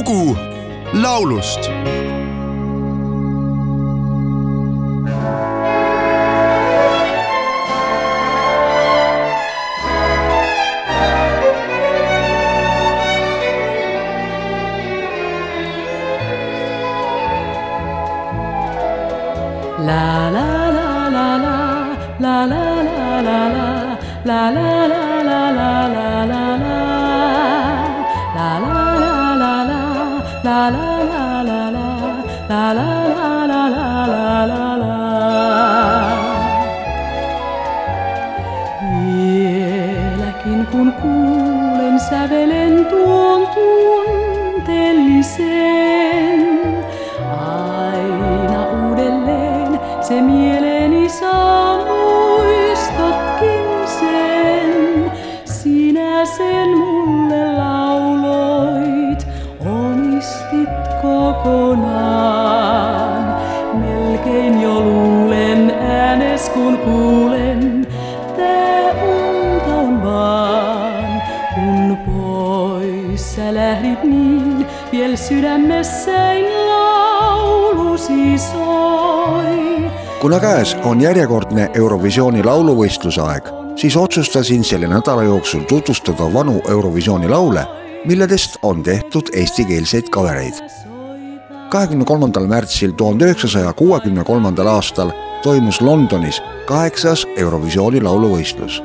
lugu laulust La la la la la la la la la la la la la la la la la la la la la la la la Vieläkin kun kuulen sävelen tuon tunteellisen, aina uudelleen se mieleeni saa kun kuulen, tää unta on vaan. Kun pois sä lähdit niin, viel sydämessäin laulusi soi. kuna käes on järjekordne Eurovisiooni lauluvõistluse aeg, siis otsustasin selle nädala jooksul tutvustada vanu Eurovisiooni laule, milledest on tehtud eestikeelseid kavereid. kahekümne kolmandal märtsil tuhande üheksasaja kuuekümne kolmandal aastal toimus Londonis kaheksas Eurovisiooni lauluvõistlus.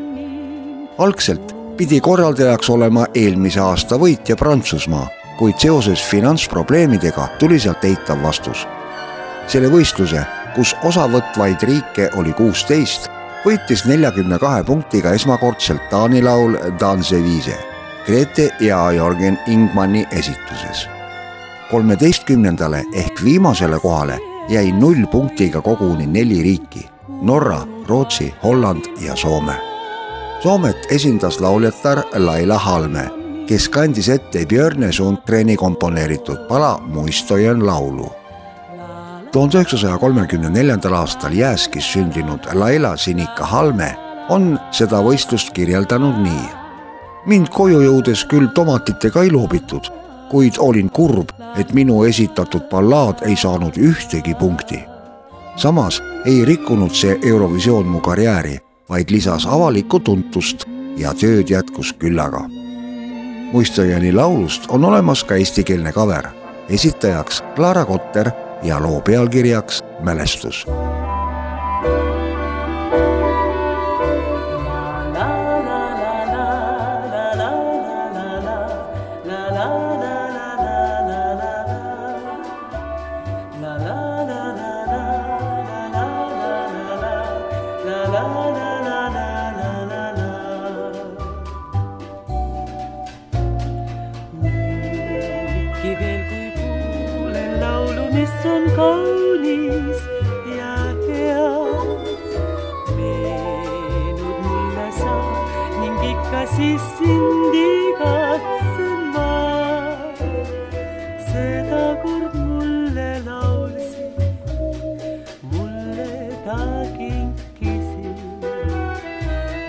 algselt pidi korraldajaks olema eelmise aasta võitja Prantsusmaa, kuid seoses finantsprobleemidega tuli sealt eitav vastus. selle võistluse, kus osavõtvaid riike oli kuusteist, võitis neljakümne kahe punktiga esmakordselt Taani laul Danse Viise Grete ja Jörgen Ingmanni esituses. kolmeteistkümnendale ehk viimasele kohale jäi null punktiga koguni neli riiki Norra, Rootsi, Holland ja Soome. Soomet esindas lauljatar Laila Halme, kes kandis ette Björne Sundgreni komponeeritud pala Muistojen laulu. tuhande üheksasaja kolmekümne neljandal aastal Jääskis sündinud Laila Sinika Halme on seda võistlust kirjeldanud nii. mind koju jõudes küll tomatitega ei loobitud, kuid olin kurb, et minu esitatud ballaad ei saanud ühtegi punkti samas ei rikkunud see Eurovisioon mu karjääri, vaid lisas avalikku tuntust ja tööd jätkus küllaga. muistojani laulust on olemas ka eestikeelne cover, esitajaks Clara Kotter ja loo pealkirjaks Mälestus mis on kaunis ja hea. meenud mulle sa ning ikka siis sind igatsen ma. seda kord mulle laulsid, mulle ta kinkisid.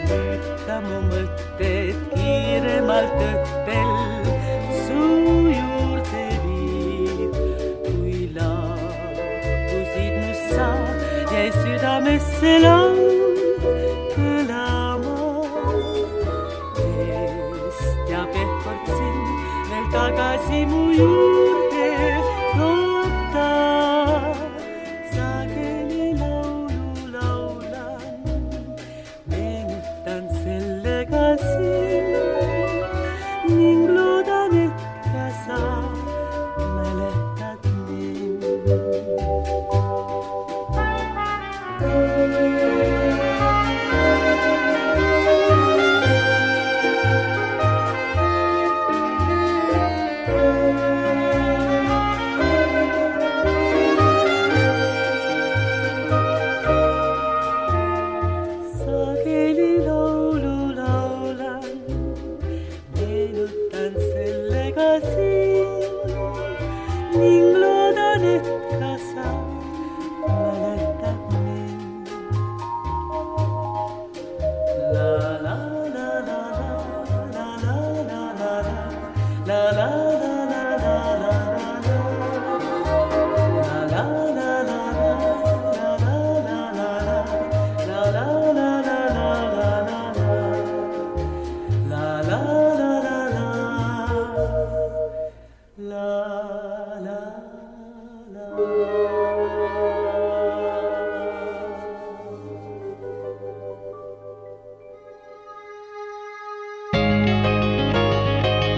nüüd ta mu mõtted kiiremalt õttel jäi sydämessä lämpölämään. Vest ja pehkortsin veel tagasi mu juurde. Música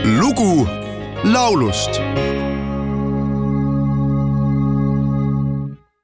lugu laulust